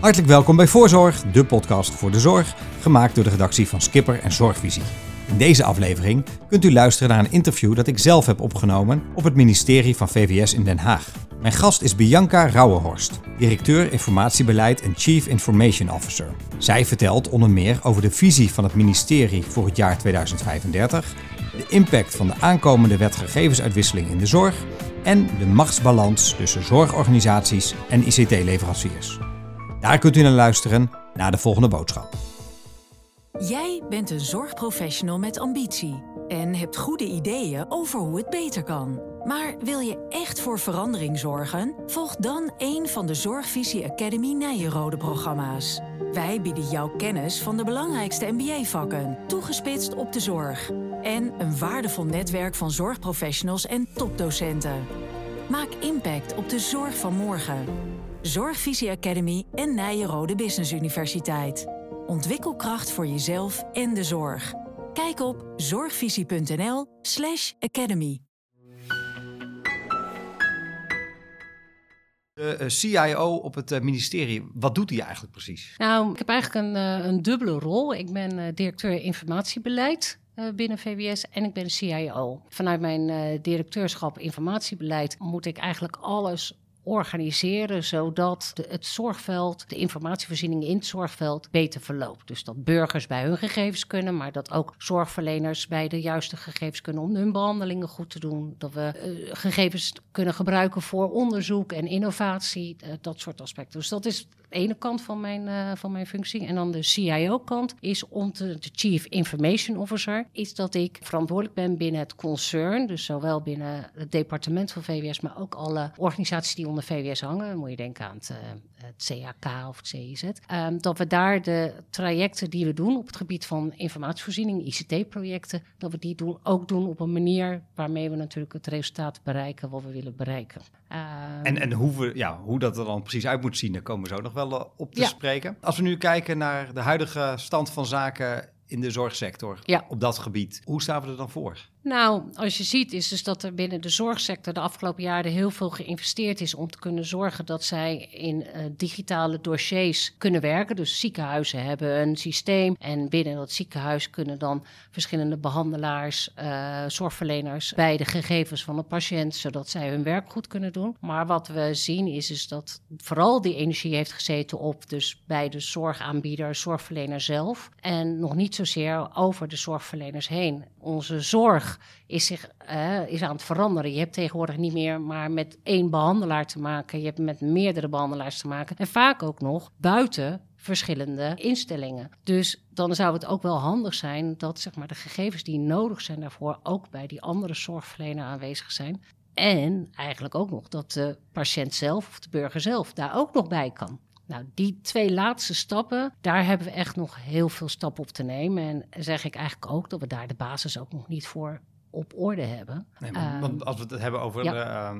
Hartelijk welkom bij Voorzorg, de podcast voor de zorg, gemaakt door de redactie van Skipper en Zorgvisie. In deze aflevering kunt u luisteren naar een interview dat ik zelf heb opgenomen op het ministerie van VWS in Den Haag. Mijn gast is Bianca Rauwenhorst, directeur informatiebeleid en Chief Information Officer. Zij vertelt onder meer over de visie van het ministerie voor het jaar 2035, de impact van de aankomende wet gegevensuitwisseling in de zorg en de machtsbalans tussen zorgorganisaties en ICT-leveranciers. Daar kunt u naar luisteren na de volgende boodschap. Jij bent een zorgprofessional met ambitie en hebt goede ideeën over hoe het beter kan. Maar wil je echt voor verandering zorgen? Volg dan een van de Zorgvisie Academy Nijenrode programma's. Wij bieden jou kennis van de belangrijkste MBA-vakken, toegespitst op de zorg. En een waardevol netwerk van zorgprofessionals en topdocenten. Maak impact op de zorg van morgen. Zorgvisie Academy en Nijenrode Business Universiteit. Ontwikkel kracht voor jezelf en de zorg. Kijk op zorgvisie.nl/slash academy. De eh, CIO op het eh, ministerie, wat doet hij eigenlijk precies? Nou, ik heb eigenlijk een, eh, een dubbele rol. Ik ben directeur informatiebeleid binnen VWS en ik ben de CIO. Vanuit mijn directeurschap informatiebeleid moet ik eigenlijk alles organiseren zodat de, het zorgveld, de informatievoorziening in het zorgveld beter verloopt. Dus dat burgers bij hun gegevens kunnen, maar dat ook zorgverleners bij de juiste gegevens kunnen om hun behandelingen goed te doen. Dat we uh, gegevens kunnen gebruiken voor onderzoek en innovatie, uh, dat soort aspecten. Dus dat is ene kant van mijn, uh, van mijn functie. En dan de CIO-kant is om te, de Chief Information Officer, is dat ik verantwoordelijk ben binnen het concern, dus zowel binnen het departement van VWS, maar ook alle organisaties die onder VWS hangen. Moet je denken aan het, uh, het CAK of het CIZ. Um, ehm, dat we daar de trajecten die we doen op het gebied van informatievoorziening, ICT-projecten, dat we die doen, ook doen op een manier waarmee we natuurlijk het resultaat bereiken wat we willen bereiken. Um, en en hoe, we, ja, hoe dat er dan precies uit moet zien, daar komen we zo nog wel eh, op te spreken. Als we nu kijken naar de huidige stand van zaken in de zorgsector ja. op dat gebied, hoe staan we er dan voor? Nou, als je ziet is dus dat er binnen de zorgsector de afgelopen jaren heel veel geïnvesteerd is om te kunnen zorgen dat zij in uh, digitale dossiers kunnen werken. Dus ziekenhuizen hebben een systeem en binnen dat ziekenhuis kunnen dan verschillende behandelaars, uh, zorgverleners bij de gegevens van de patiënt, zodat zij hun werk goed kunnen doen. Maar wat we zien is, is dat vooral die energie heeft gezeten op dus bij de zorgaanbieder, zorgverlener zelf en nog niet zozeer over de zorgverleners heen. Onze zorg is, zich, is aan het veranderen. Je hebt tegenwoordig niet meer maar met één behandelaar te maken. Je hebt met meerdere behandelaars te maken. En vaak ook nog buiten verschillende instellingen. Dus dan zou het ook wel handig zijn dat zeg maar, de gegevens die nodig zijn daarvoor ook bij die andere zorgverlener aanwezig zijn. En eigenlijk ook nog dat de patiënt zelf of de burger zelf daar ook nog bij kan. Nou, die twee laatste stappen, daar hebben we echt nog heel veel stappen op te nemen. En zeg ik eigenlijk ook dat we daar de basis ook nog niet voor op orde hebben. Nee, want ehm, als we het hebben over uh,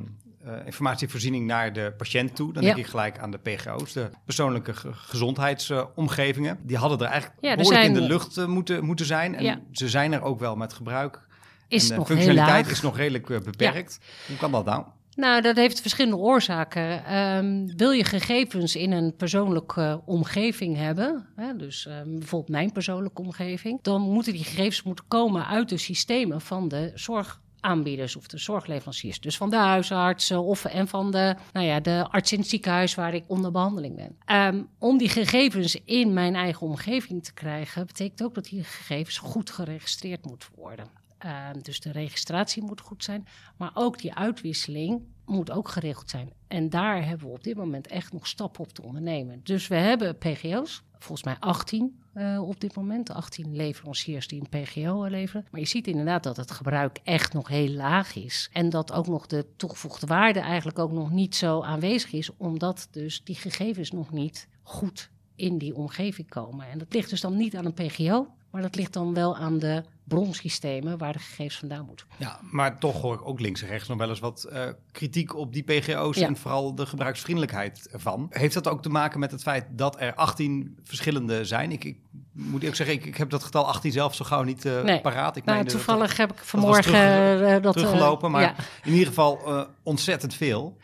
informatievoorziening naar de patiënt toe, dan denk ik gelijk aan de PGO's, de persoonlijke gezondheidsomgevingen. die hadden er eigenlijk ja, behoorlijk in de lucht uh, moeten, moeten zijn. En ze zijn er ook wel met gebruik. Is en de functionaliteit is nog redelijk beperkt. Hoe kan dat nou? Nou, dat heeft verschillende oorzaken. Um, wil je gegevens in een persoonlijke omgeving hebben, hè, dus um, bijvoorbeeld mijn persoonlijke omgeving, dan moeten die gegevens moeten komen uit de systemen van de zorgaanbieders of de zorgleveranciers. Dus van de huisartsen of en van de, nou ja, de arts in het ziekenhuis waar ik onder behandeling ben. Um, om die gegevens in mijn eigen omgeving te krijgen, betekent ook dat die gegevens goed geregistreerd moeten worden. Uh, dus de registratie moet goed zijn, maar ook die uitwisseling moet ook geregeld zijn. En daar hebben we op dit moment echt nog stappen op te ondernemen. Dus we hebben PGO's, volgens mij 18 uh, op dit moment, 18 leveranciers die een PGO leveren. Maar je ziet inderdaad dat het gebruik echt nog heel laag is. En dat ook nog de toegevoegde waarde eigenlijk ook nog niet zo aanwezig is, omdat dus die gegevens nog niet goed in die omgeving komen. En dat ligt dus dan niet aan een PGO, maar dat ligt dan wel aan de bronsystemen waar de gegevens vandaan moeten. Ja, maar toch hoor ik ook links en rechts nog wel eens wat uh, kritiek op die PGO's en vooral de gebruiksvriendelijkheid ervan. Heeft dat ook te maken met het feit dat er 18 verschillende zijn? Ik, ik moet ook zeggen, ik, ik, heb dat getal 18 zelf zo gauw niet uh, nee. paraat. Ik nou, toevallig heb ik vanmorgen dat, terug, uh, dat teruggelopen, maar ja. in ieder geval ontzettend veel.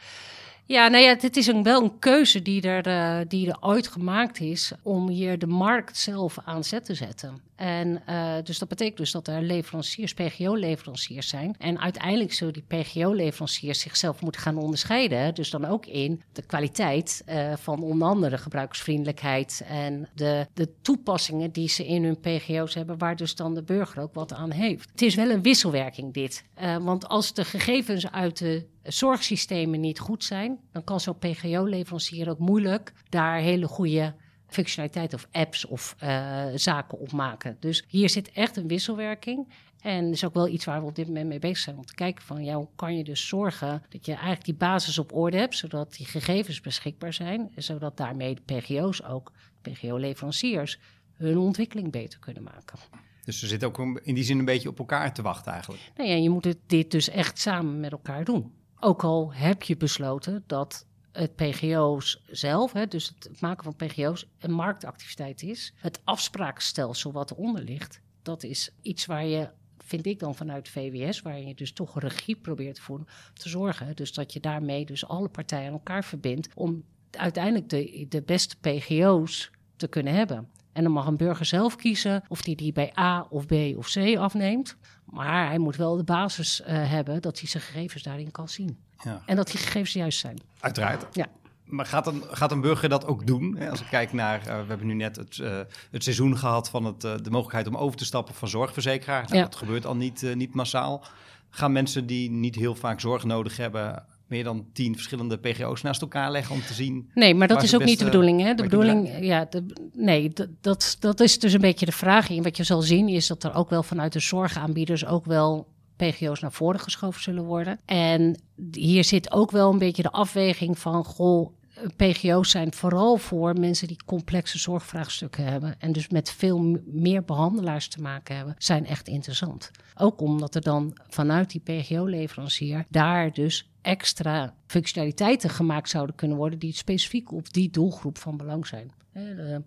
Ja, nou ja, het is een, wel een keuze die er, uh, die er ooit gemaakt is om hier de markt zelf aan zet te zetten. En uh, dus dat betekent dus dat er leveranciers, PGO-leveranciers zijn. En uiteindelijk zullen die PGO-leveranciers zichzelf moeten gaan onderscheiden. Dus dan ook in de kwaliteit uh, van onder andere gebruiksvriendelijkheid en de, de toepassingen die ze in hun PGO's hebben, waar dus dan de burger ook wat aan heeft. Het is wel een wisselwerking dit. want als de gegevens uit de zorgsystemen niet goed zijn, dan kan zo'n PGO-leverancier ook moeilijk daar hele goede functionaliteit of apps of uh, zaken op maken. Dus hier zit echt een wisselwerking. En dat is ook wel iets waar we op dit moment mee bezig zijn. Om te kijken van, ja, hoe kan je dus zorgen dat je eigenlijk die basis op orde hebt, zodat die gegevens beschikbaar zijn. En zodat daarmee de PGO's ook, PGO-leveranciers, hun ontwikkeling beter kunnen maken. Dus ze zitten ook in die zin een beetje op elkaar te wachten eigenlijk. Nou ja, je moet het, dit dus echt samen met elkaar doen. Ook al heb je besloten dat het PGO's zelf, hè, dus het maken van PGO's, een marktactiviteit is. Het afspraakstelsel wat eronder ligt, dat is iets waar je, vind ik dan vanuit VWS, waar je dus toch regie probeert te voeren, te zorgen. Dus dat je daarmee dus alle partijen aan elkaar verbindt om uiteindelijk de, de beste PGO's te kunnen hebben. En dan mag een burger zelf kiezen of hij die, die bij A of B of C afneemt. Maar hij moet wel de basis uh, hebben dat hij zijn gegevens daarin kan zien. Ja. En dat die gegevens juist zijn. Uiteraard. Ja. Maar gaat een, gaat een burger dat ook doen? Als ik kijk naar, uh, we hebben nu net het, uh, het seizoen gehad van het, de mogelijkheid om over te stappen van zorgverzekeraar. Nou, ja. Dat gebeurt al niet, niet massaal. Gaan mensen die niet heel vaak zorg nodig hebben, meer dan tien verschillende PGO's naast elkaar leggen om te zien. Nee, maar dat is ook niet de bedoeling. Hè? De bedoeling, ja, de, nee, dat, dat is dus een beetje de vraag. En wat je zal zien is dat er ook wel vanuit de zorgaanbieders ook wel PGO's naar voren geschoven zullen worden. En hier zit ook wel een beetje de afweging van, goh, PGO's zijn vooral voor mensen die complexe zorgvraagstukken hebben. En dus met veel meer behandelaars te maken hebben, zijn echt interessant. Ook omdat er dan vanuit die PGO-leverancier daar dus extra functionaliteiten gemaakt zouden kunnen worden die specifiek op die doelgroep van belang zijn.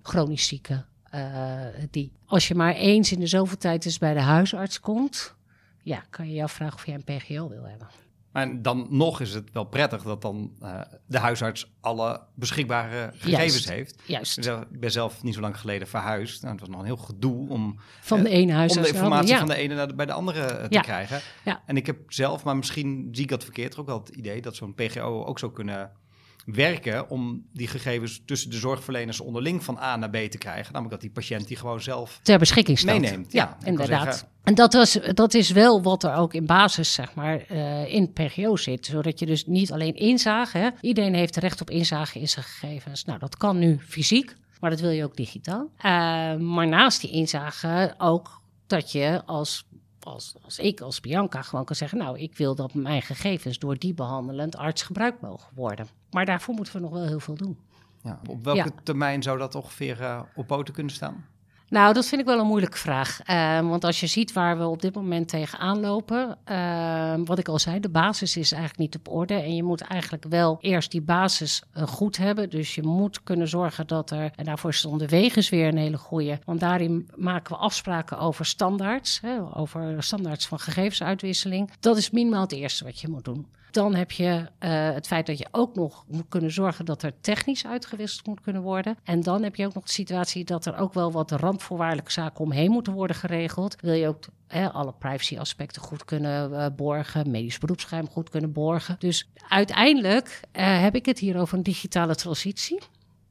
Chronisch zieken. Uh, die. Als je maar eens in de zoveel tijd eens bij de huisarts komt, ja, kan je je afvragen of jij een PGO wil hebben. En dan nog is het wel prettig dat dan uh, de huisarts alle beschikbare gegevens Juist. heeft. Juist. Ik ben zelf niet zo lang geleden verhuisd. Nou, het was nog een heel gedoe om, van de ene huisarts om de informatie ja. van de ene naar de, bij de andere uh, te Ja. krijgen. Ja. En ik heb zelf, maar misschien zie ik dat verkeerd, ook wel het idee dat zo'n PGO ook zou kunnen werken om die gegevens tussen de zorgverleners onderling van A naar B te krijgen. Namelijk dat die patiënt die gewoon zelf ter beschikking stelt. meeneemt. Ja, inderdaad. zeggen, En dat, was, dat is wel wat er ook in basis, zeg maar, eh, in PGO zit. Zodat je dus niet alleen inzage, hè. iedereen heeft recht op inzage in zijn gegevens. Nou, dat kan nu fysiek, maar dat wil je ook digitaal. Eh, maar naast die inzage ook dat je als, als, als ik, als Bianca, gewoon kan zeggen... nou, ik wil dat mijn gegevens door die behandelend arts gebruikt mogen worden. Maar daarvoor moeten we nog wel heel veel doen. ja, op welke Ja. termijn zou dat ongeveer eh, op poten kunnen staan? Nou, dat vind ik wel een moeilijke vraag. Eh, want als je ziet waar we op dit moment tegenaan lopen, eh, wat ik al zei, de basis is eigenlijk niet op orde. En je moet eigenlijk wel eerst die basis eh, goed hebben. Dus je moet kunnen zorgen dat er, en daarvoor is wegens weer een hele goede. Want daarin maken we afspraken over standaards, hè, over standaards van gegevensuitwisseling. Dat is minimaal het eerste wat je moet doen. Dan heb je eh, het feit dat je ook nog moet kunnen zorgen dat er technisch uitgewisseld moet kunnen worden. En dan heb je ook nog de situatie dat er ook wel wat randvoorwaardelijke zaken omheen moeten worden geregeld. Wil je ook alle privacy-aspecten goed kunnen eh, borgen, medisch beroepsgeheim goed kunnen borgen. Dus uiteindelijk eh, heb ik het hier over een digitale transitie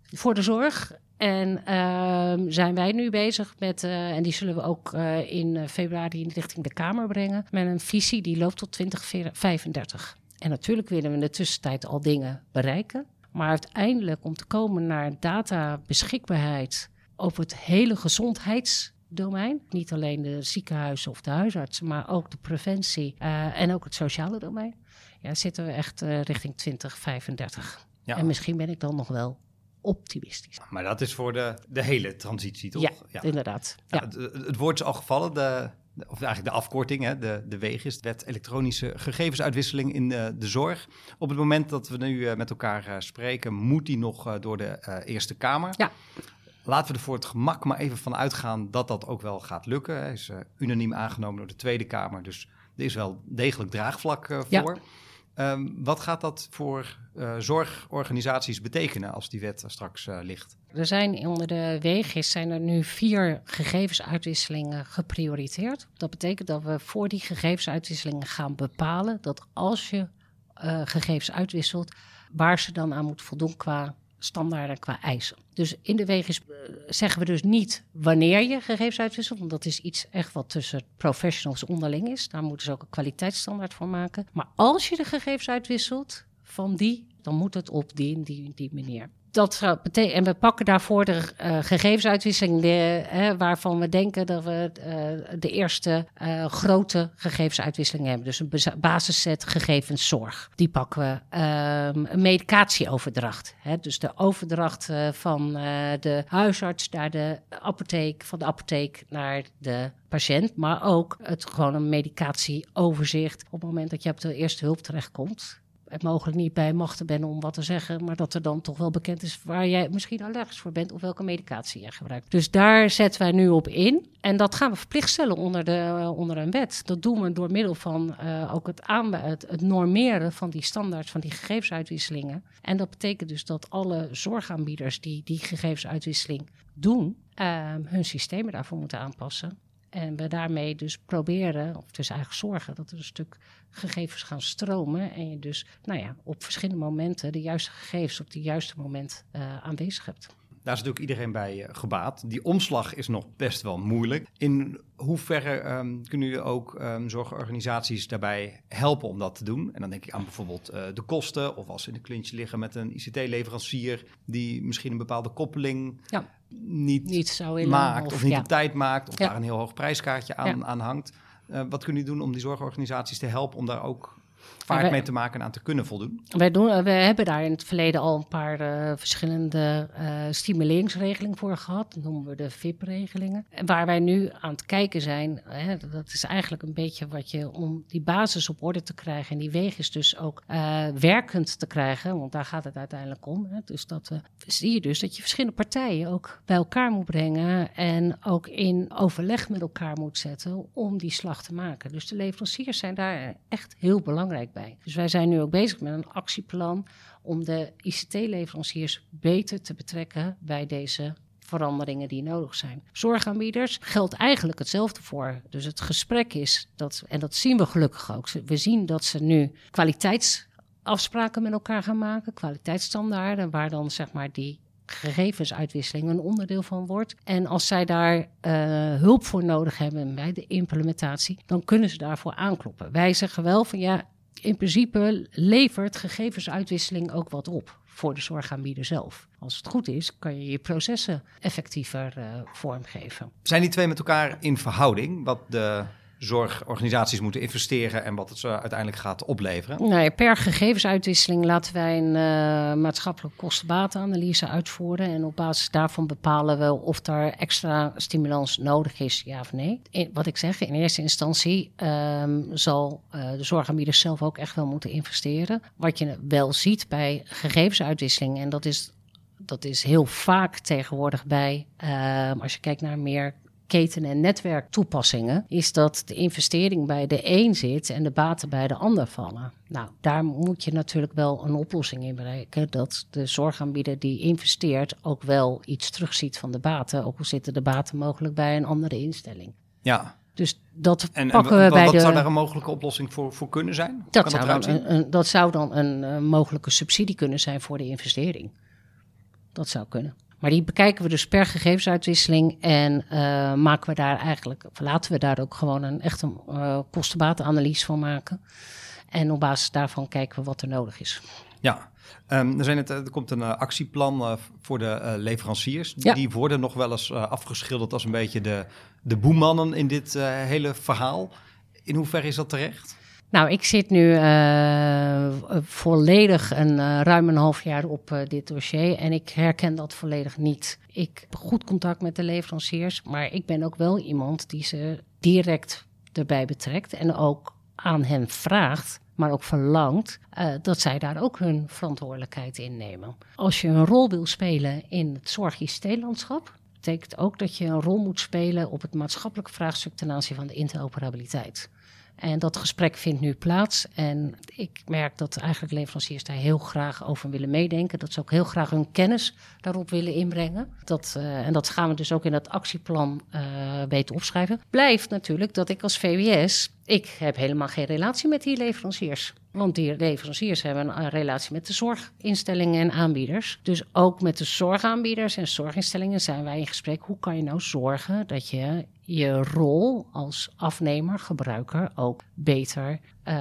voor de zorg. En ehm, zijn wij nu bezig met, en die zullen we ook in februari richting de Kamer brengen, met een visie die loopt tot 2035. En natuurlijk willen we in de tussentijd al dingen bereiken. Maar uiteindelijk om te komen naar databeschikbaarheid op het hele gezondheidsdomein, niet alleen de ziekenhuizen of de huisartsen, maar ook de preventie eh, en ook het sociale domein, ja, zitten we echt eh, richting 2035. Ja. En misschien ben ik dan nog wel optimistisch. Maar dat is voor de, de hele transitie, toch? Ja, inderdaad. Ja. Ja, het, het woord is al gevallen, de- of eigenlijk de afkorting, hè, de, de WEG is de wet elektronische gegevensuitwisseling in eh, de zorg. Op het moment dat we nu eh, met elkaar eh, spreken, moet die nog door de Eerste Kamer. Ja. Laten we er voor het gemak maar even van uitgaan dat dat ook wel gaat lukken. Hij is unaniem aangenomen door de Tweede Kamer, dus er is wel degelijk draagvlak eh, Ja. Ehm, wat gaat dat voor uh, zorgorganisaties betekenen als die wet straks uh, ligt? Er zijn onder de WGIS zijn er nu vier gegevensuitwisselingen geprioriteerd. Dat betekent dat we voor die gegevensuitwisselingen gaan bepalen dat als je uh, gegevens uitwisselt, waar ze dan aan moet voldoen qua standaarden qua eisen. Dus in de wegen zeggen we dus niet wanneer je gegevens uitwisselt, want dat is iets echt wat tussen professionals onderling is. Daar moeten ze ook een kwaliteitsstandaard voor maken. Maar als je de gegevens uitwisselt van die, dan moet het op die, die, die manier dat en we pakken daarvoor de uh, gegevensuitwisseling, waarvan we denken dat we uh, de eerste uh, grote gegevensuitwisseling hebben. Dus een basisset gegevenszorg. Die pakken we. Um, een medicatieoverdracht. Hè, dus de overdracht van de huisarts naar de apotheek, van de apotheek naar de patiënt. Maar ook het gewoon een medicatieoverzicht op het moment dat je op de eerste hulp terechtkomt mogelijk niet bij machten ben om wat te zeggen, maar dat er dan toch wel bekend is waar jij misschien allergisch voor bent of welke medicatie je gebruikt. Dus daar zetten wij nu op in. En dat gaan we verplicht stellen onder, de, onder een wet. Dat doen we door middel van uh, ook het, aan, het, normeren van die standaards, van die gegevensuitwisselingen. En dat betekent dus dat alle zorgaanbieders die die gegevensuitwisseling doen, uh, hun systemen daarvoor moeten aanpassen. En we daarmee dus proberen, of dus eigenlijk zorgen dat er een stuk gegevens gaan stromen. En je dus nou ja, op verschillende momenten de juiste gegevens op het juiste moment uh, aanwezig hebt. Daar is natuurlijk iedereen bij uh, gebaat. Die omslag is nog best wel moeilijk. In hoeverre um, kunnen jullie ook um, zorgorganisaties daarbij helpen om dat te doen? En dan denk ik aan bijvoorbeeld uh, de kosten, of als ze in de klintje liggen met een ICT-leverancier die misschien een bepaalde koppeling ja. Niet, maakt, of, of niet ja. op tijd maakt, of ja. daar een heel hoog prijskaartje aan, aan hangt. Uh, wat kunnen jullie doen om die zorgorganisaties te helpen om daar ook vaart mee te maken en aan te kunnen voldoen? Wij, doen, we hebben daar in het verleden al een paar uh, verschillende uh, stimuleringsregelingen voor gehad. Dat noemen we de VIP-regelingen. En waar wij nu aan het kijken zijn, hè, dat is eigenlijk een beetje wat je om die basis op orde te krijgen. En die weg is dus ook uh, werkend te krijgen, want daar gaat het uiteindelijk om. Hè. Dus dat zie je dus dat je verschillende partijen ook bij elkaar moet brengen. En ook in overleg met elkaar moet zetten om die slag te maken. Dus de leveranciers zijn daar echt heel belangrijk bij. Dus wij zijn nu ook bezig met een actieplan om de ICT-leveranciers beter te betrekken bij deze veranderingen die nodig zijn. Zorgaanbieders geldt eigenlijk hetzelfde voor. Dus het gesprek is dat, en dat zien we gelukkig ook. We zien dat ze nu kwaliteitsafspraken met elkaar gaan maken, kwaliteitsstandaarden, waar dan zeg maar die gegevensuitwisseling een onderdeel van wordt. En als zij daar uh, hulp voor nodig hebben bij de implementatie, dan kunnen ze daarvoor aankloppen. Wij zeggen wel van ja, in principe levert gegevensuitwisseling ook wat op voor de zorgaanbieder zelf. Als het goed is, kan je je processen effectiever uh, vormgeven. Zijn die twee met elkaar in verhouding? Wat de zorgorganisaties moeten investeren en wat het zo uiteindelijk gaat opleveren? Nou ja, per gegevensuitwisseling laten wij een uh, maatschappelijke kostenbatenanalyse uitvoeren. En op basis daarvan bepalen we of er extra stimulans nodig is, ja of nee. Wat ik zeg, in eerste instantie um, zal uh, de zorgaanbieder zelf ook echt wel moeten investeren. Wat je wel ziet bij gegevensuitwisseling, en dat is dat is heel vaak tegenwoordig bij, uh, als je kijkt naar meer keten- en netwerktoepassingen, is dat de investering bij de een zit en de baten bij de ander vallen. Nou, daar moet je natuurlijk wel een oplossing in bereiken. Dat de zorgaanbieder die investeert ook wel iets terugziet van de baten. Ook al zitten de baten mogelijk bij een andere instelling. Ja. Dus dat en, pakken we bij wat de... zou daar een mogelijke oplossing voor, voor kunnen zijn? Dat, zou dan een, een, dat zou dan een, een mogelijke subsidie kunnen zijn voor de investering. Dat zou kunnen. Maar die bekijken we dus per gegevensuitwisseling en uh, maken we daar eigenlijk, laten we daar ook gewoon een echte uh, kostenbatenanalyse van maken. En op basis daarvan kijken we wat er nodig is. Ja, um, er, zijn het, er komt een uh, actieplan voor de leveranciers. Ja. Die worden nog wel eens afgeschilderd als een beetje de, de boemannen in dit hele verhaal. In hoeverre is dat terecht? Nou, ik zit nu uh, volledig een uh, ruim een half jaar op uh, dit dossier en ik herken dat volledig niet. Ik heb goed contact met de leveranciers, maar ik ben ook wel iemand die ze direct erbij betrekt en ook aan hen vraagt, maar ook verlangt dat zij daar ook hun verantwoordelijkheid in nemen. Als je een rol wil spelen in het zorg-ICT-landschap, betekent ook dat je een rol moet spelen op het maatschappelijk vraagstuk ten aanzien van de interoperabiliteit. En dat gesprek vindt nu plaats. En ik merk dat eigenlijk leveranciers daar heel graag over willen meedenken. Dat ze ook heel graag hun kennis daarop willen inbrengen. Dat, uh, en dat gaan we dus ook in dat actieplan uh, weten opschrijven. Blijft natuurlijk dat ik als VWS, ik heb helemaal geen relatie met die leveranciers. Want die leveranciers hebben een relatie met de zorginstellingen en aanbieders. Dus ook met de zorgaanbieders en zorginstellingen zijn wij in gesprek. Hoe kan je nou zorgen dat je je rol als afnemer, gebruiker ook beter uh,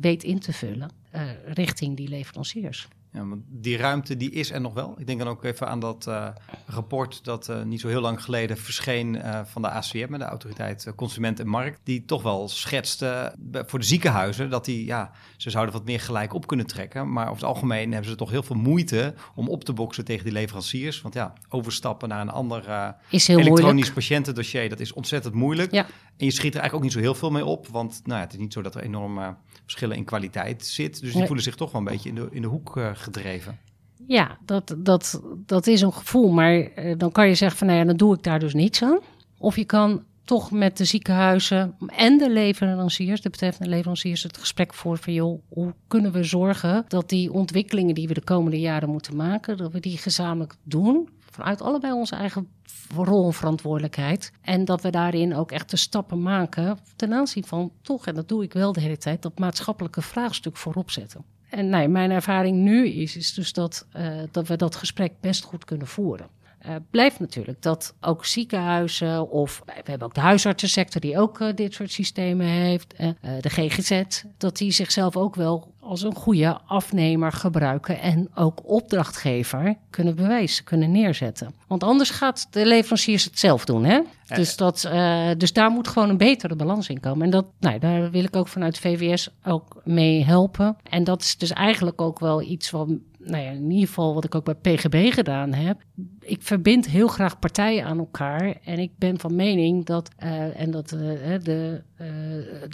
weet in te vullen uh, richting die leveranciers? Ja, want die ruimte die is er nog wel. Ik denk dan ook even aan dat uh, rapport dat uh, niet zo heel lang geleden verscheen uh, van de ACM, de Autoriteit Consument en Markt, die toch wel schetste voor de ziekenhuizen dat die, ja, ze zouden wat meer gelijk op kunnen trekken. Maar over het algemeen hebben ze toch heel veel moeite om op te boksen tegen die leveranciers. Want ja, overstappen naar een ander elektronisch moeilijk. patiëntendossier, dat is ontzettend moeilijk. Ja. En je schiet er eigenlijk ook niet zo heel veel mee op, want nou ja, het is niet zo dat er enorme verschillen in kwaliteit zit. Dus die Nee. voelen zich toch wel een beetje in de, in de hoek uh, gedreven. Ja, dat, dat, dat is een gevoel. Maar uh, dan kan je zeggen van nou ja, dan doe ik daar dus niets aan. Of je kan toch met de ziekenhuizen en de leveranciers, de betreffende leveranciers, het gesprek voeren van joh, hoe kunnen we zorgen dat die ontwikkelingen die we de komende jaren moeten maken, dat we die gezamenlijk doen. Vanuit allebei onze eigen rol en verantwoordelijkheid. En dat we daarin ook echt de stappen maken ten aanzien van toch, en dat doe ik wel de hele tijd, dat maatschappelijke vraagstuk voorop zetten. En nee, mijn ervaring nu is, is dus dat, uh, dat we dat gesprek best goed kunnen voeren. Uh, blijft natuurlijk dat ook ziekenhuizen of we hebben ook de huisartsensector die ook uh, dit soort systemen heeft, de GGZ, dat die zichzelf ook wel als een goede afnemer gebruiken en ook opdrachtgever kunnen bewijzen, kunnen neerzetten. Want anders gaat de leveranciers het zelf doen. Hè? Dus, dat, uh, dus daar moet gewoon een betere balans in komen. En dat, nou, daar wil ik ook vanuit VWS ook mee helpen. En dat is dus eigenlijk ook wel iets wat nou ja, in ieder geval wat ik ook bij PGB gedaan heb. Ik verbind heel graag partijen aan elkaar. En ik ben van mening dat, uh, en dat uh, de, uh,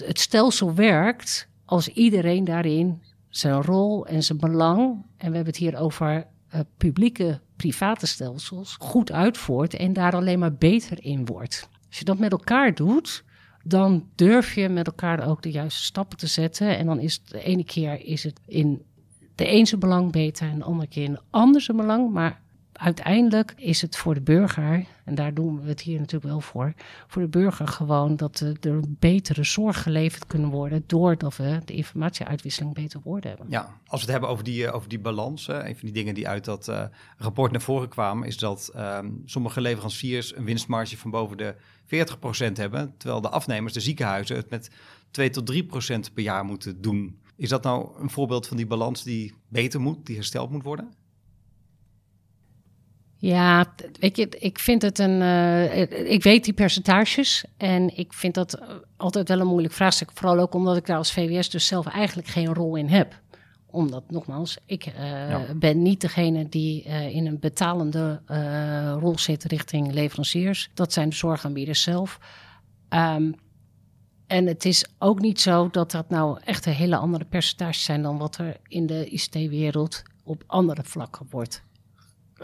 het stelsel werkt als iedereen daarin zijn rol en zijn belang, en we hebben het hier over publieke, private stelsels, goed uitvoert en daar alleen maar beter in wordt. Als je dat met elkaar doet, dan durf je met elkaar ook de juiste stappen te zetten. En dan is het de ene keer is het in de ene belang beter en de andere keer in de andere belang. Maar uiteindelijk is het voor de burger, en daar doen we het hier natuurlijk wel voor, voor de burger gewoon dat er betere zorg geleverd kunnen worden doordat we de informatieuitwisseling beter op hebben. Ja, als we het hebben over die, over die balans, een van die dingen die uit dat uh, rapport naar voren kwamen, is dat um, sommige leveranciers een winstmarge van boven de 40% hebben, terwijl de afnemers, de ziekenhuizen, het met 2 tot 3% per jaar moeten doen. Is dat nou een voorbeeld van die balans die beter moet, die hersteld moet worden? Ja, weet je, ik vind het een. Uh, ik weet die percentages en ik vind dat altijd wel een moeilijk vraagstuk. Vooral ook omdat ik daar als VWS dus zelf eigenlijk geen rol in heb. Omdat, nogmaals, ik uh, ja. ben niet degene die uh, in een betalende rol zit richting leveranciers. Dat zijn de zorgaanbieders zelf. Um, en het is ook niet zo dat dat nou echt een hele andere percentages zijn dan wat er in de ICT-wereld op andere vlakken wordt.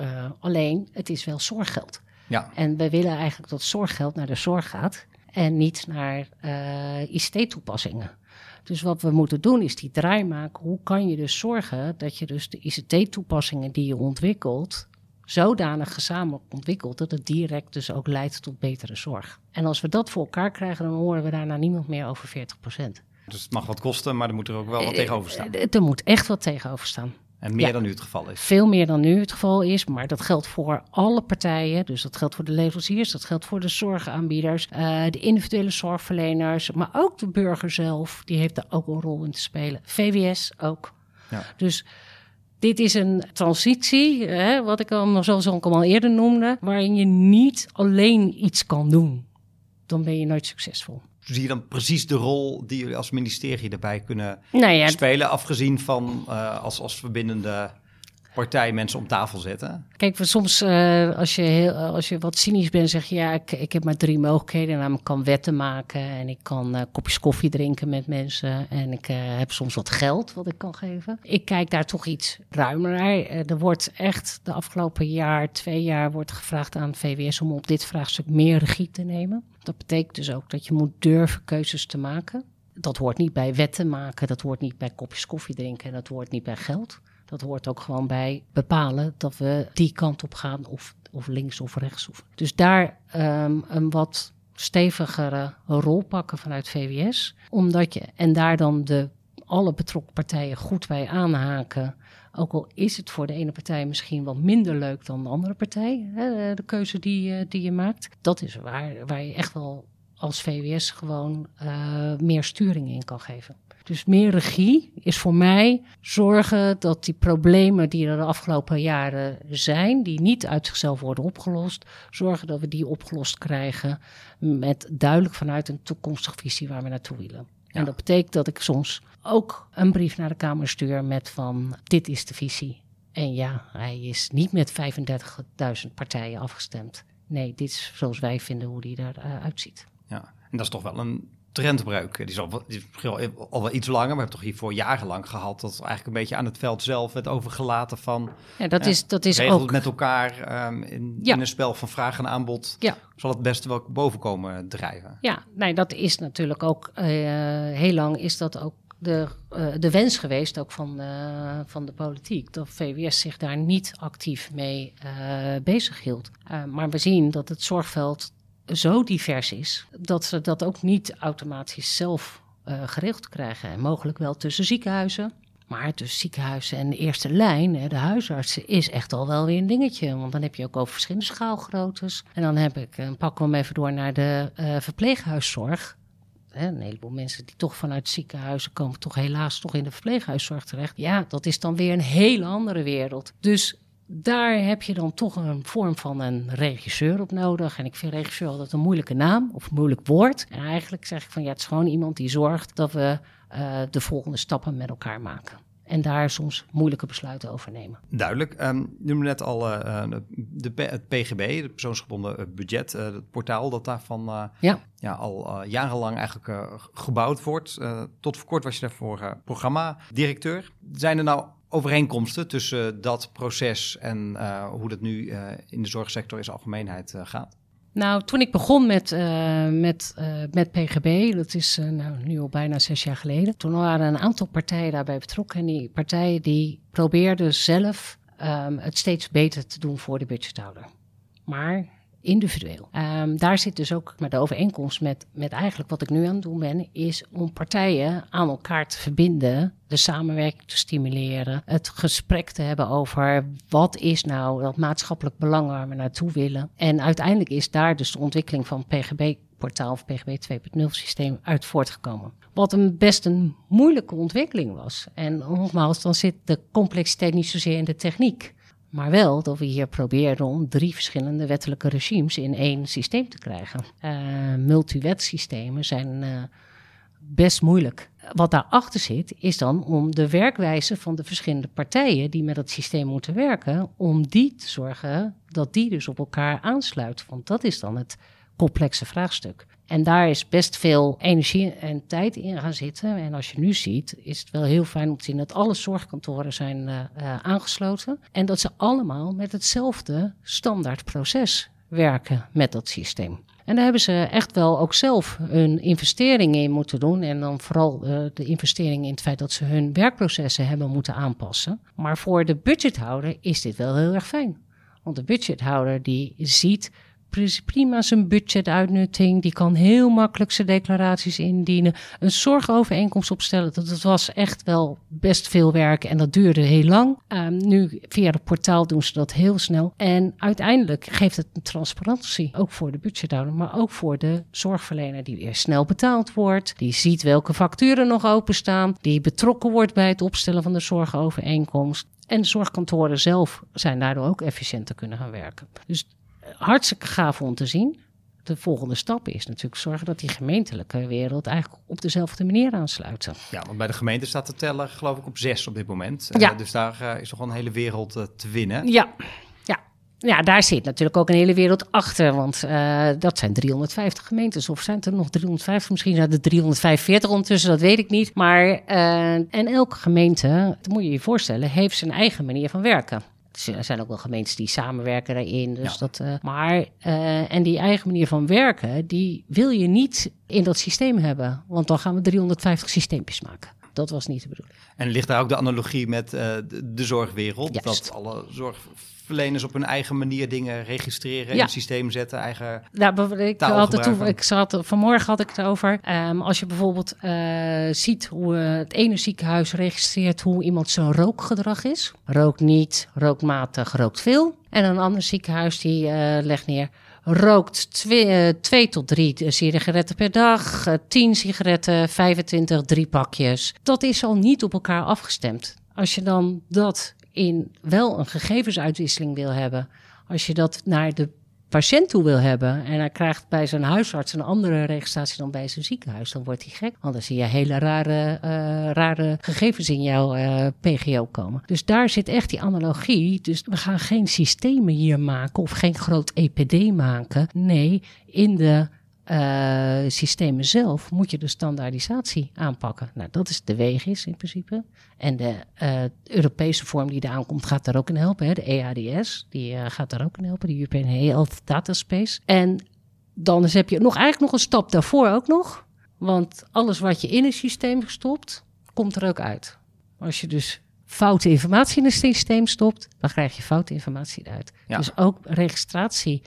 Uh, alleen, het is wel zorggeld. Ja. En we willen eigenlijk dat zorggeld naar de zorg gaat en niet naar uh, ICT-toepassingen. Dus wat we moeten doen is die draai maken. Hoe kan je dus zorgen dat je dus de ICT-toepassingen die je ontwikkelt zodanig gezamenlijk ontwikkeld dat het direct dus ook leidt tot betere zorg. En als we dat voor elkaar krijgen, dan horen we daarna niemand meer over 40 procent. Dus het mag wat kosten, maar er moet er ook wel wat tegenover staan. Er moet echt wat tegenover staan. En meer ja, dan nu het geval is. Veel meer dan nu het geval is, maar dat geldt voor alle partijen. Dus dat geldt voor de leveranciers, dat geldt voor de zorgaanbieders, uh, de individuele zorgverleners, maar ook de burger zelf. Die heeft daar ook een rol in te spelen. VWS ook. Ja. Dus dit is een transitie, hè, wat ik al, zoals ik al eerder noemde, waarin je niet alleen iets kan doen. Dan ben je nooit succesvol. Zie je dan precies de rol die jullie als ministerie erbij kunnen nou ja, spelen, afgezien van uh, als, als verbindende partij mensen om tafel zetten? Kijk, soms uh, als, je heel, als je wat cynisch bent, zeg je ja, ik, ik heb maar drie mogelijkheden. Namelijk kan wetten maken en ik kan uh, kopjes koffie drinken met mensen. En ik heb soms wat geld wat ik kan geven. Ik kijk daar toch iets ruimer naar. er wordt echt de afgelopen jaar, twee jaar, wordt gevraagd aan VWS om op dit vraagstuk meer regie te nemen. Dat betekent dus ook dat je moet durven keuzes te maken. dat hoort niet bij wetten maken, dat hoort niet bij kopjes koffie drinken, dat hoort niet bij geld. Dat hoort ook gewoon bij bepalen dat we die kant op gaan, of, of links of rechts. Of. Dus daar um, een wat stevigere rol pakken vanuit VWS. Omdat je, en daar dan de, alle betrokken partijen goed bij aanhaken. Ook al is het voor de ene partij misschien wat minder leuk dan de andere partij, hè, de keuze die, eh, die je maakt. Dat is waar, waar je echt wel als VWS gewoon uh, meer sturing in kan geven. Dus meer regie is voor mij zorgen dat die problemen die er de afgelopen jaren zijn, die niet uit zichzelf worden opgelost, zorgen dat we die opgelost krijgen met duidelijk vanuit een toekomstige visie waar we naartoe willen. En dat betekent dat ik soms ook een brief naar de Kamer stuur met van dit is de visie. En ja, hij is niet met 35.000 partijen afgestemd. Nee, dit is zoals wij vinden hoe die eruit ziet. Ja, en dat is toch wel een trendbreuk. Die is, al, die is al wel iets langer. We hebben toch hiervoor jarenlang gehad dat eigenlijk een beetje aan het veld zelf werd overgelaten van. Ja, dat is, dat is ook met elkaar um, in, in, een spel van vraag en aanbod. Ja. Zal het beste wel boven komen drijven. Ja, nee, dat is natuurlijk ook uh, heel lang is dat ook de, uh, de wens geweest, ook van, uh, van de politiek, dat VWS zich daar niet actief mee bezig hield. maar we zien dat het zorgveld zo divers is dat ze dat ook niet automatisch zelf uh, geregeld krijgen. En mogelijk wel tussen ziekenhuizen. Maar tussen ziekenhuizen en de eerste lijn, hè, de huisartsen, is echt al wel weer een dingetje. Want dan heb je ook over verschillende schaalgroottes. En dan heb ik, uh, pakken we hem even door naar de uh, verpleeghuiszorg. Hè, een heleboel mensen die toch vanuit ziekenhuizen komen, toch helaas toch in de verpleeghuiszorg terecht. Ja, dat is dan weer een hele andere wereld. Dus daar heb je dan toch een vorm van een regisseur op nodig. En ik vind regisseur altijd een moeilijke naam of een moeilijk woord. En eigenlijk zeg ik van ja, het is gewoon iemand die zorgt dat we uh, de volgende stappen met elkaar maken. En daar soms moeilijke besluiten over nemen. Duidelijk. Um, noemde net al uh, de, het PGB, het persoonsgebonden budget, uh, het portaal dat daarvan uh, ja. Ja, al jarenlang eigenlijk gebouwd wordt. tot voor kort was je daarvoor programma-directeur. Zijn er nou overeenkomsten tussen dat proces en uh, hoe dat nu uh, in de zorgsector in zijn algemeenheid uh, gaat? Nou, toen ik begon met, met, met PGB, dat is nou, nu al bijna zes jaar geleden, toen waren een aantal partijen daarbij betrokken. En die partijen die probeerden zelf um, het steeds beter te doen voor de budgethouder. Maar individueel. Um, daar zit dus ook maar de overeenkomst met, met eigenlijk wat ik nu aan het doen ben, is om partijen aan elkaar te verbinden, de samenwerking te stimuleren, het gesprek te hebben over wat is nou dat maatschappelijk belang waar we naartoe willen. En uiteindelijk is daar dus de ontwikkeling van PGB portaal of PGB 2.0 systeem uit voortgekomen. Wat een best een moeilijke ontwikkeling was. En nogmaals, dan zit de complexiteit niet zozeer in de techniek. Maar wel dat we hier proberen om drie verschillende wettelijke regimes in één systeem te krijgen. Uh, multiwetsystemen zijn uh, best moeilijk. Wat daarachter zit, is dan om de werkwijze van de verschillende partijen die met dat systeem moeten werken, om die te zorgen dat die dus op elkaar aansluiten. Want dat is dan het complexe vraagstuk. En daar is best veel energie en tijd in gaan zitten. En als je nu ziet, is het wel heel fijn om te zien dat alle zorgkantoren zijn uh, uh, aangesloten. En dat ze allemaal met hetzelfde standaardproces werken met dat systeem. En daar hebben ze echt wel ook zelf een investering in moeten doen. En dan vooral uh, de investering in het feit dat ze hun werkprocessen hebben moeten aanpassen. Maar voor de budgethouder is dit wel heel erg fijn. Want de budgethouder die ziet prima zijn budgetuitnutting. Die kan heel makkelijk zijn declaraties indienen. Een zorgovereenkomst opstellen. Dat, was echt wel best veel werk en dat duurde heel lang. Um, nu via het portaal doen ze dat heel snel. En uiteindelijk geeft het een transparantie. Ook voor de budgethouder, maar ook voor de zorgverlener die weer snel betaald wordt. Die ziet welke facturen nog openstaan. Die betrokken wordt bij het opstellen van de zorgovereenkomst. En zorgkantoren zelf zijn daardoor ook efficiënter kunnen gaan werken. Dus hartstikke gaaf om te zien. De volgende stap is natuurlijk zorgen dat die gemeentelijke wereld eigenlijk op dezelfde manier aansluiten. Ja, want bij de gemeente staat de teller geloof ik op zes op dit moment. Ja. Uh, dus daar uh, is nog een hele wereld uh, te winnen. Ja, ja. Ja, daar zit natuurlijk ook een hele wereld achter, want uh, dat zijn 350 gemeentes. Of zijn het er nog 350? Misschien zijn er 345 ondertussen, dat weet ik niet. Maar, uh, en elke gemeente, dat moet je je voorstellen, heeft zijn eigen manier van werken Er zijn ook wel gemeentes die samenwerken daarin. Dus dat, uh, maar, uh, en die eigen manier van werken, die wil je niet in dat systeem hebben. Want dan gaan we 350 systeempjes maken. Dat was niet de bedoeling. En ligt daar ook de analogie met uh, de, de, zorgwereld? Dat alle zorgverleners op hun eigen manier dingen registreren, in het systeem zetten, eigen nou, ik, had toe, ik zat, vanmorgen had ik het over. Um, als je bijvoorbeeld uh, ziet hoe het ene ziekenhuis registreert hoe iemand zijn rookgedrag is. Rookt niet, rookt matig, rookt veel. En een ander ziekenhuis die legt neer rookt twee, twee tot drie sigaretten per dag, 10 sigaretten, 25, drie pakjes. Dat is al niet op elkaar afgestemd. Als je dan dat in wel een gegevensuitwisseling wil hebben, als je dat naar de patiënt toe wil hebben en hij krijgt bij zijn huisarts een andere registratie dan bij zijn ziekenhuis, dan wordt hij gek. Want dan zie je hele rare, uh, rare gegevens in jouw uh, PGO komen. Dus daar zit echt die analogie. Dus we gaan geen systemen hier maken of geen groot EPD maken. Nee, in de uh, systemen zelf moet je de standaardisatie aanpakken. Nou, dat is de WEGIS in principe. En de uh, Europese vorm die daar aankomt gaat daar ook in helpen. Hè? De EADS, die uh, gaat daar ook in helpen. De European Health Data Space. En dan heb je nog eigenlijk nog een stap daarvoor ook nog. Want alles wat je in een systeem stopt, komt er ook uit. Als je dus foute informatie in een systeem stopt, dan krijg je foute informatie eruit. Ja. Dus ook registratie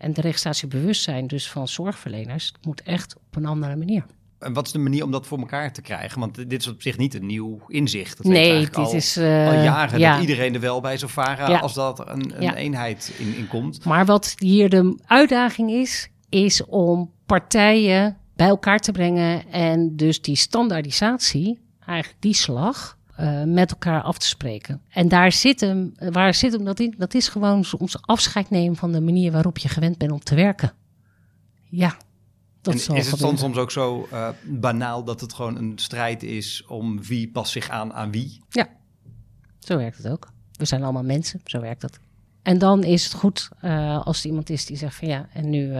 en de registratiebewustzijn dus van zorgverleners moet echt op een andere manier. En wat is de manier om dat voor elkaar te krijgen? Want dit is op zich niet een nieuw inzicht. Dat nee, dit al, is uh, al jaren dat iedereen er wel bij zou varen als dat een, een eenheid in, in komt. Maar wat hier de uitdaging is, is om partijen bij elkaar te brengen en dus die standaardisatie, eigenlijk die slag, uh, met elkaar af te spreken. En daar zit hem, waar zit hem dat in? Dat is gewoon ons afscheid nemen van de manier waarop je gewend bent om te werken. Ja. Dat en is het dan soms ook zo uh, banaal dat het gewoon een strijd is om wie past zich aan aan wie? Ja, zo werkt het ook. We zijn allemaal mensen, zo werkt dat. En dan is het goed uh, als er iemand is die zegt van ja, en nu,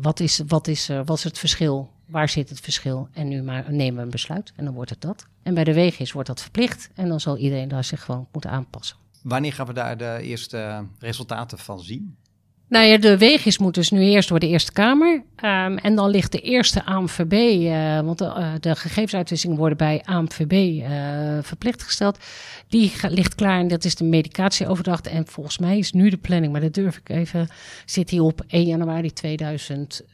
wat, is, wat, is, wat is het verschil waar zit het verschil? En nu maar nemen we een besluit en dan wordt het dat. En bij de wegis wordt dat verplicht en dan zal iedereen daar zich gewoon moeten aanpassen. Wanneer gaan we daar de eerste resultaten van zien? Nou ja, de wegis moet dus nu eerst door de Eerste Kamer. Um, en dan ligt de eerste AMVB, eh, want de, uh, de, worden bij AMVB uh, eh, verplicht gesteld. Die ligt klaar en dat is de medicatieoverdracht. En volgens mij is nu de planning, maar dat durf ik even, zit die op 1 januari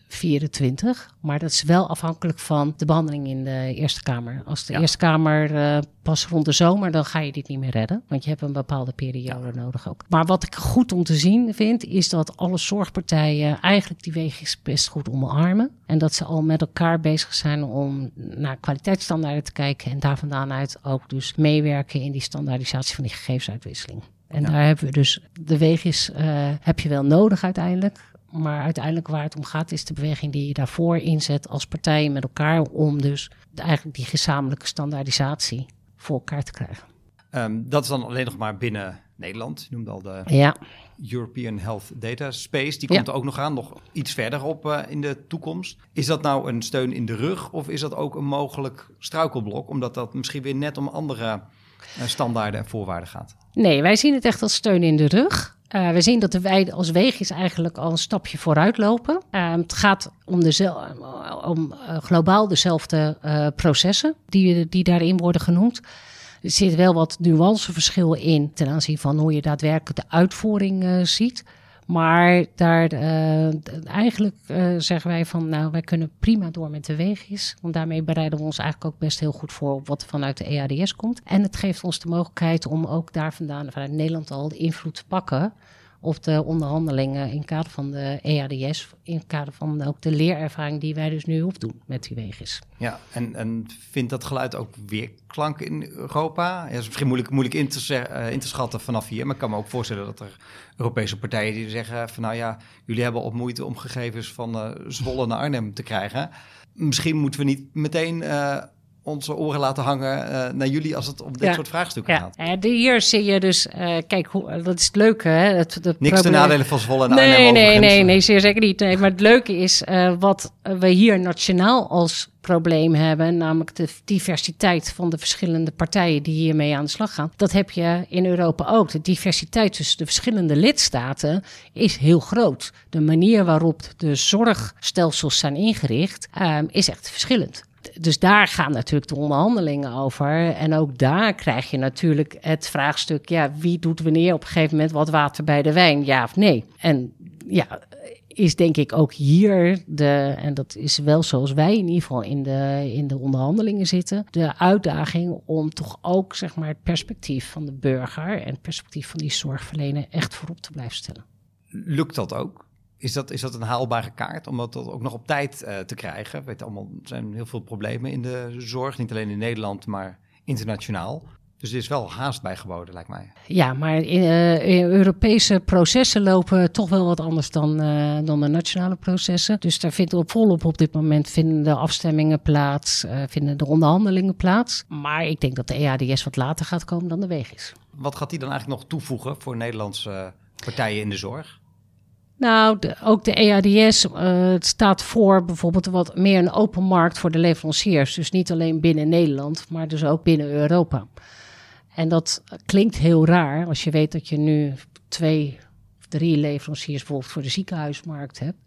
2024. Maar dat is wel afhankelijk van de behandeling in de Eerste Kamer. Als de ja. Eerste Kamer uh, pas rond de zomer, dan ga je dit niet meer redden. Want je hebt een bepaalde periode ja. nodig ook. Maar wat ik goed om te zien vind, is dat alle zorgpartijen eigenlijk die wegen best goed omarmen. En dat ze al met elkaar bezig zijn om naar kwaliteitsstandaarden te kijken. En daar vandaan uit ook dus meewerken in die standaardisatie van die gegevensuitwisseling. En ja. daar hebben we dus, de wegis uh, heb je wel nodig uiteindelijk. Maar uiteindelijk waar het om gaat is de beweging die je daarvoor inzet als partijen met elkaar om dus eigenlijk die gezamenlijke standaardisatie voor elkaar te krijgen. Um, dat is dan alleen nog maar binnen Nederland. Je noemde al de ja. European Health Data Space. Die komt ja. er ook nog aan, nog iets verder op uh, in de toekomst. Is dat nou een steun in de rug of is dat ook een mogelijk struikelblok? Omdat dat misschien weer net om andere uh, standaarden en voorwaarden gaat. Nee, wij zien het echt als steun in de rug. Uh, we zien dat wij als Wegis eigenlijk al een stapje vooruit lopen. Uh, het gaat om, de, om uh, globaal dezelfde processen die, die daarin worden genoemd. Er zit wel wat nuanceverschil in ten aanzien van hoe je daadwerkelijk de uitvoering ziet. Maar daar uh, eigenlijk uh, zeggen wij van nou, wij kunnen prima door met de weegjes. Want daarmee bereiden we ons eigenlijk ook best heel goed voor op wat vanuit de EADS komt. En het geeft ons de mogelijkheid om ook daar vandaan, vanuit Nederland al, de invloed te pakken op de onderhandelingen in kader van de EADS, in kader van ook de leerervaring die wij dus nu opdoen met die wegis. Ja, en, en vindt dat geluid ook weerklank in Europa? Dat is misschien moeilijk, moeilijk in, te, uh, in te schatten vanaf hier, maar ik kan me ook voorstellen dat er Europese partijen die zeggen van nou ja, jullie hebben op moeite om gegevens van uh, Zwolle naar Arnhem te krijgen. Misschien moeten we niet meteen uh, onze oren laten hangen uh, naar jullie als het om dit soort vraagstukken ja. gaat. Ja, hier zie je dus, uh, kijk, hoe, dat is het leuke. Hè? Het, Niks probleem... te nadelen van Zwolle en nee, Arnhem Nee, nee, nee, zeer zeker niet. Nee, maar het leuke is uh, wat we hier nationaal als probleem hebben, namelijk de diversiteit van de verschillende partijen die hiermee aan de slag gaan. Dat heb je in Europa ook. De diversiteit tussen de verschillende lidstaten is heel groot. De manier waarop de zorgstelsels zijn ingericht um, is echt verschillend dus daar gaan natuurlijk de onderhandelingen over. En ook daar krijg je natuurlijk het vraagstuk: ja, wie doet wanneer op een gegeven moment wat water bij de wijn, ja of nee? En ja, is denk ik ook hier de, en dat is wel zoals wij in ieder geval in de, in de onderhandelingen zitten, de uitdaging om toch ook zeg maar het perspectief van de burger en het perspectief van die zorgverlener echt voorop te blijven stellen. Lukt dat ook? Is dat, is dat een haalbare kaart om dat ook nog op tijd uh, te krijgen? Weet allemaal, er zijn heel veel problemen in de zorg, niet alleen in Nederland, maar internationaal. Dus er is wel haast bij geboden, lijkt mij. Ja, maar in, uh, Europese processen lopen toch wel wat anders dan, uh, dan de nationale processen. Dus daar vindt op volop op dit moment vinden de afstemmingen plaats, uh, vinden de onderhandelingen plaats. Maar ik denk dat de EADS wat later gaat komen dan de weg is. Wat gaat die dan eigenlijk nog toevoegen voor Nederlandse partijen in de zorg? Nou, ook de EADS uh, staat voor bijvoorbeeld wat meer een open markt voor de leveranciers. Dus niet alleen binnen Nederland, maar dus ook binnen Europa. En dat klinkt heel raar als je weet dat je nu twee, drie leveranciers bijvoorbeeld voor de ziekenhuismarkt hebt.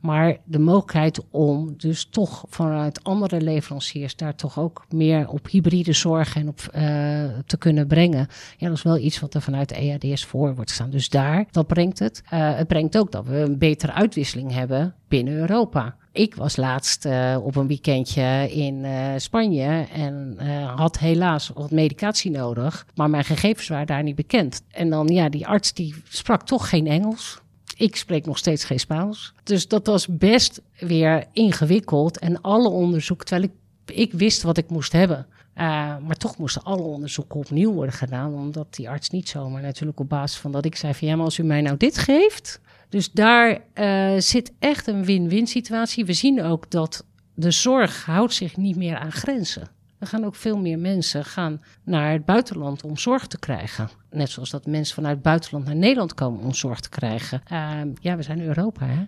Maar de mogelijkheid om dus toch vanuit andere leveranciers daar toch ook meer op hybride zorg en op uh, te kunnen brengen. Ja, dat is wel iets wat er vanuit EADS voor wordt staan. Dus daar, dat brengt het. Uh, het brengt ook dat we een betere uitwisseling hebben binnen Europa. Ik was laatst uh, op een weekendje in Spanje en had helaas wat medicatie nodig, maar mijn gegevens waren daar niet bekend. En dan, ja, die arts die sprak toch geen Engels. Ik spreek nog steeds geen Spaans. Dus dat was best weer ingewikkeld. En alle onderzoek, terwijl ik, ik wist wat ik moest hebben. Uh, maar toch moesten alle onderzoeken opnieuw worden gedaan. Omdat die arts niet zomaar natuurlijk op basis van dat ik zei van ja, maar als u mij nou dit geeft. Dus daar uh, zit echt een win-win situatie. We zien ook dat de zorg houdt zich niet meer aan grenzen. Er gaan ook veel meer mensen gaan naar het buitenland om zorg te krijgen. Net zoals dat mensen vanuit het buitenland naar Nederland komen om zorg te krijgen. Uh, ja, we zijn Europa, hè?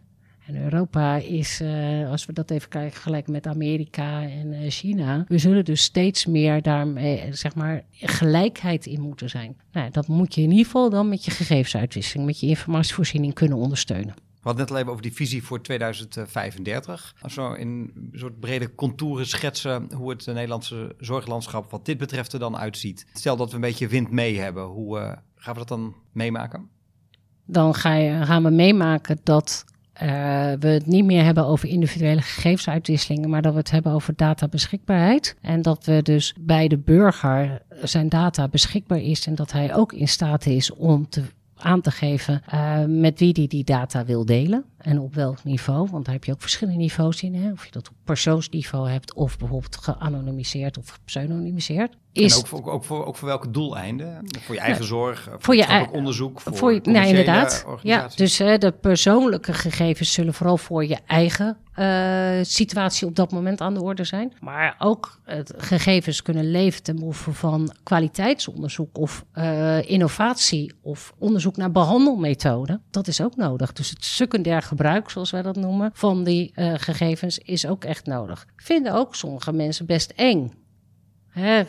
En Europa is, uh, als we dat even kijken, gelijk met Amerika en uh, China. We zullen dus steeds meer daarmee, zeg maar, gelijkheid in moeten zijn. Nou, dat moet je in ieder geval dan met je gegevensuitwisseling, met je informatievoorziening kunnen ondersteunen. We hadden net al even over die visie voor 2035. Als we in een soort brede contouren schetsen hoe het Nederlandse zorglandschap wat dit betreft er dan uitziet. Stel dat we een beetje wind mee hebben, hoe uh, gaan we dat dan meemaken? Dan ga je, gaan we meemaken dat uh, we het niet meer hebben over individuele gegevensuitwisselingen, maar dat we het hebben over databeschikbaarheid. En dat we dus bij de burger zijn data beschikbaar is en dat hij ook in staat is om te aan te geven uh, met wie die die data wil delen en op welk niveau. Want daar heb je ook verschillende niveaus in. Hè? Of je dat op persoonsniveau hebt of bijvoorbeeld geanonimiseerd of gepseudonymiseerd. Is, en ook voor, ook, voor, ook voor welke doeleinden? Voor je eigen zorg, voor, voor je eigen onderzoek, voor, voor je, nou, inderdaad. Ja, dus uh, de persoonlijke gegevens zullen vooral voor je eigen uh, situatie op dat moment aan de orde zijn. Maar ook uh, gegevens kunnen leven ten behoeve van kwaliteitsonderzoek of uh, innovatie of onderzoek naar behandelmethoden. Dat is ook nodig. Dus het secundair gebruik, zoals wij dat noemen, van die gegevens is ook echt nodig. Vinden ook sommige mensen best eng. Hè,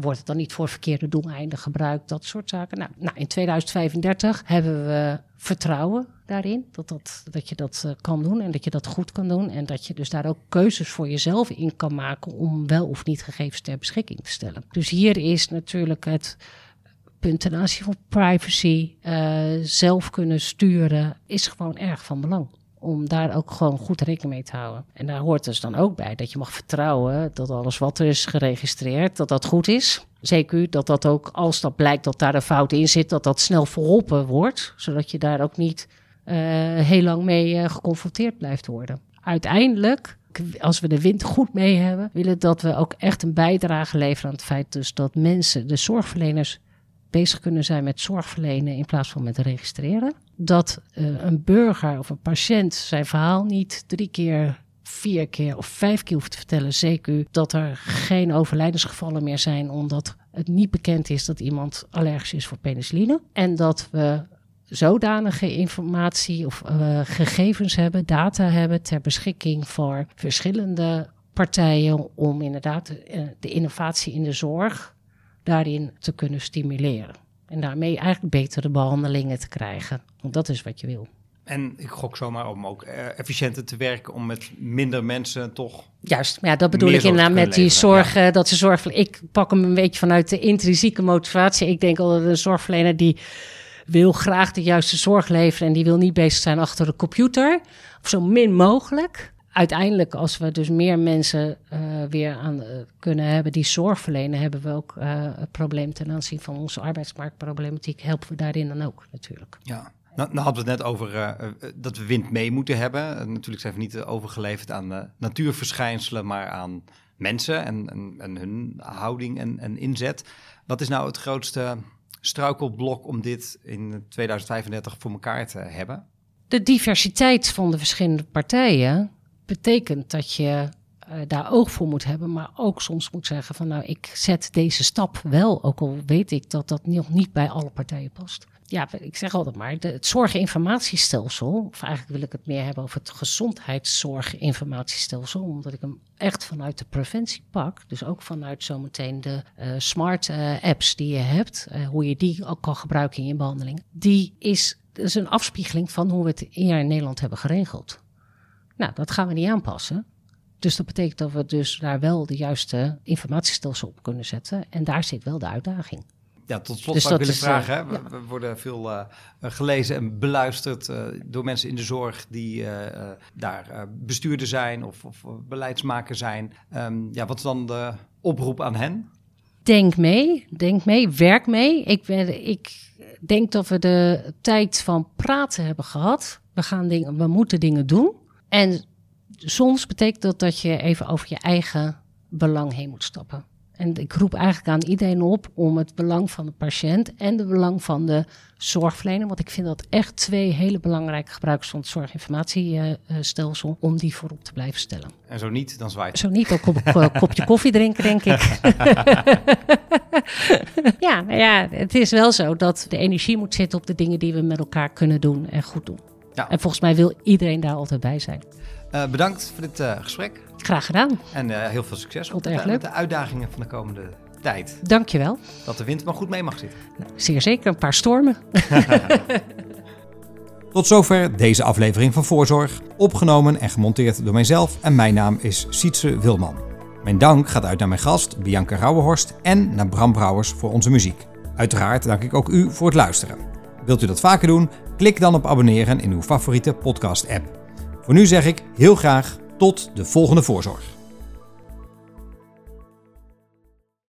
wordt het dan niet voor verkeerde doeleinden gebruikt? Dat soort zaken. Nou, nou, in 2035 hebben we vertrouwen daarin. Dat, dat, dat je dat kan doen en dat je dat goed kan doen. En dat je dus daar ook keuzes voor jezelf in kan maken om wel of niet gegevens ter beschikking te stellen. Dus hier is natuurlijk het punt ten aanzien van privacy, uh, zelf kunnen sturen, is gewoon erg van belang om daar ook gewoon goed rekening mee te houden. En daar hoort dus dan ook bij dat je mag vertrouwen dat alles wat er is geregistreerd, dat dat goed is. Zeker dat dat ook, als dat blijkt dat daar een fout in zit, dat dat snel verholpen wordt. Zodat je daar ook niet uh, heel lang mee uh, geconfronteerd blijft worden. Uiteindelijk, als we de wind goed mee hebben, willen dat we ook echt een bijdrage leveren aan het feit dus dat mensen, de zorgverleners, bezig kunnen zijn met zorgverlenen in plaats van met registreren. Dat uh, een burger of een patiënt zijn verhaal niet drie keer vier keer of vijf keer hoef te vertellen, zeker dat er geen overlijdensgevallen meer zijn, omdat het niet bekend is dat iemand allergisch is voor penicilline. En dat we zodanige informatie of uh, gegevens hebben, data hebben ter beschikking voor verschillende partijen om inderdaad de, eh, de innovatie in de zorg daarin te kunnen stimuleren. En daarmee eigenlijk betere behandelingen te krijgen. Want dat is wat je wil. En ik gok zomaar om ook eh, efficiënter te werken, om met minder mensen toch. Juist, ja, dat bedoel ik inderdaad met die zorg. Dat ze zorg. Ik pak hem een beetje vanuit de intrinsieke motivatie. Ik denk altijd een zorgverlener die wil graag de juiste zorg leveren en die wil niet bezig zijn achter de computer. Of zo min mogelijk. Uiteindelijk, als we dus meer mensen uh, weer aan uh, kunnen hebben die zorg verlenen, hebben we ook uh, het probleem ten aanzien van onze arbeidsmarktproblematiek. Helpen we daarin dan ook natuurlijk. Ja. Nou, nou hadden we het net over dat we wind mee moeten hebben. Natuurlijk zijn we niet overgeleverd aan natuurverschijnselen, maar aan mensen en, en, en hun houding en, en, inzet. Wat is nou het grootste struikelblok om dit in 2035 voor elkaar te hebben? De diversiteit van de verschillende partijen betekent dat je uh, daar oog voor moet hebben, maar ook soms moet zeggen van nou, ik zet deze stap wel, ook al weet ik dat dat nog niet bij alle partijen past. Ja, ik zeg altijd maar, de, het zorginformatiestelsel, of eigenlijk wil ik het meer hebben over het gezondheidszorginformatiestelsel, omdat ik hem echt vanuit de preventie pak, dus ook vanuit zometeen de uh, smart uh, apps die je hebt, hoe je die ook kan gebruiken in je behandeling, die is, is een afspiegeling van hoe we het hier in Nederland hebben geregeld. Nou, dat gaan we niet aanpassen. Dus dat betekent dat we dus daar wel de juiste informatiestelsel op kunnen zetten. En daar zit wel de uitdaging. Ja, tot slot dus zou ik willen vragen. Uh, we, we, worden veel uh, gelezen en beluisterd uh, door mensen in de zorg die daar bestuurder zijn of, of beleidsmaker zijn. Um, ja, wat is dan de oproep aan hen? Denk mee, denk mee, werk mee. Ik, ben, ik denk dat we de tijd van praten hebben gehad. We, gaan dingen, we moeten dingen doen. En soms betekent dat dat je even over je eigen belang heen moet stappen. En ik roep eigenlijk aan iedereen op om het belang van de patiënt en het belang van de zorgverlener, want ik vind dat echt twee hele belangrijke gebruikers van het zorginformatiestelsel, om die voorop te blijven stellen. En zo niet, dan zwaait. Zo niet, ook op een kopje koffie drinken, denk ik. ja, nou ja, het is wel zo dat de energie moet zitten op de dingen die we met elkaar kunnen doen en goed doen. Ja. En volgens mij wil iedereen daar altijd bij zijn. Uh, bedankt voor dit uh, gesprek. Graag gedaan. En uh, heel veel succes met, de, met de uitdagingen van de komende tijd. Dankjewel. Dat de wind maar goed mee mag zitten. Nou, zeer zeker, een paar stormen. Tot zover deze aflevering van Voorzorg. Opgenomen en gemonteerd door mijzelf en mijn naam is Sietse Wilman. Mijn dank gaat uit naar mijn gast Bianca Rauwenhorst en naar Bram Brouwers voor onze muziek. Uiteraard dank ik ook u voor het luisteren. Wilt u dat vaker doen? Klik dan op abonneren in uw favoriete podcast-app. Voor nu zeg ik heel graag tot de volgende voorzorg.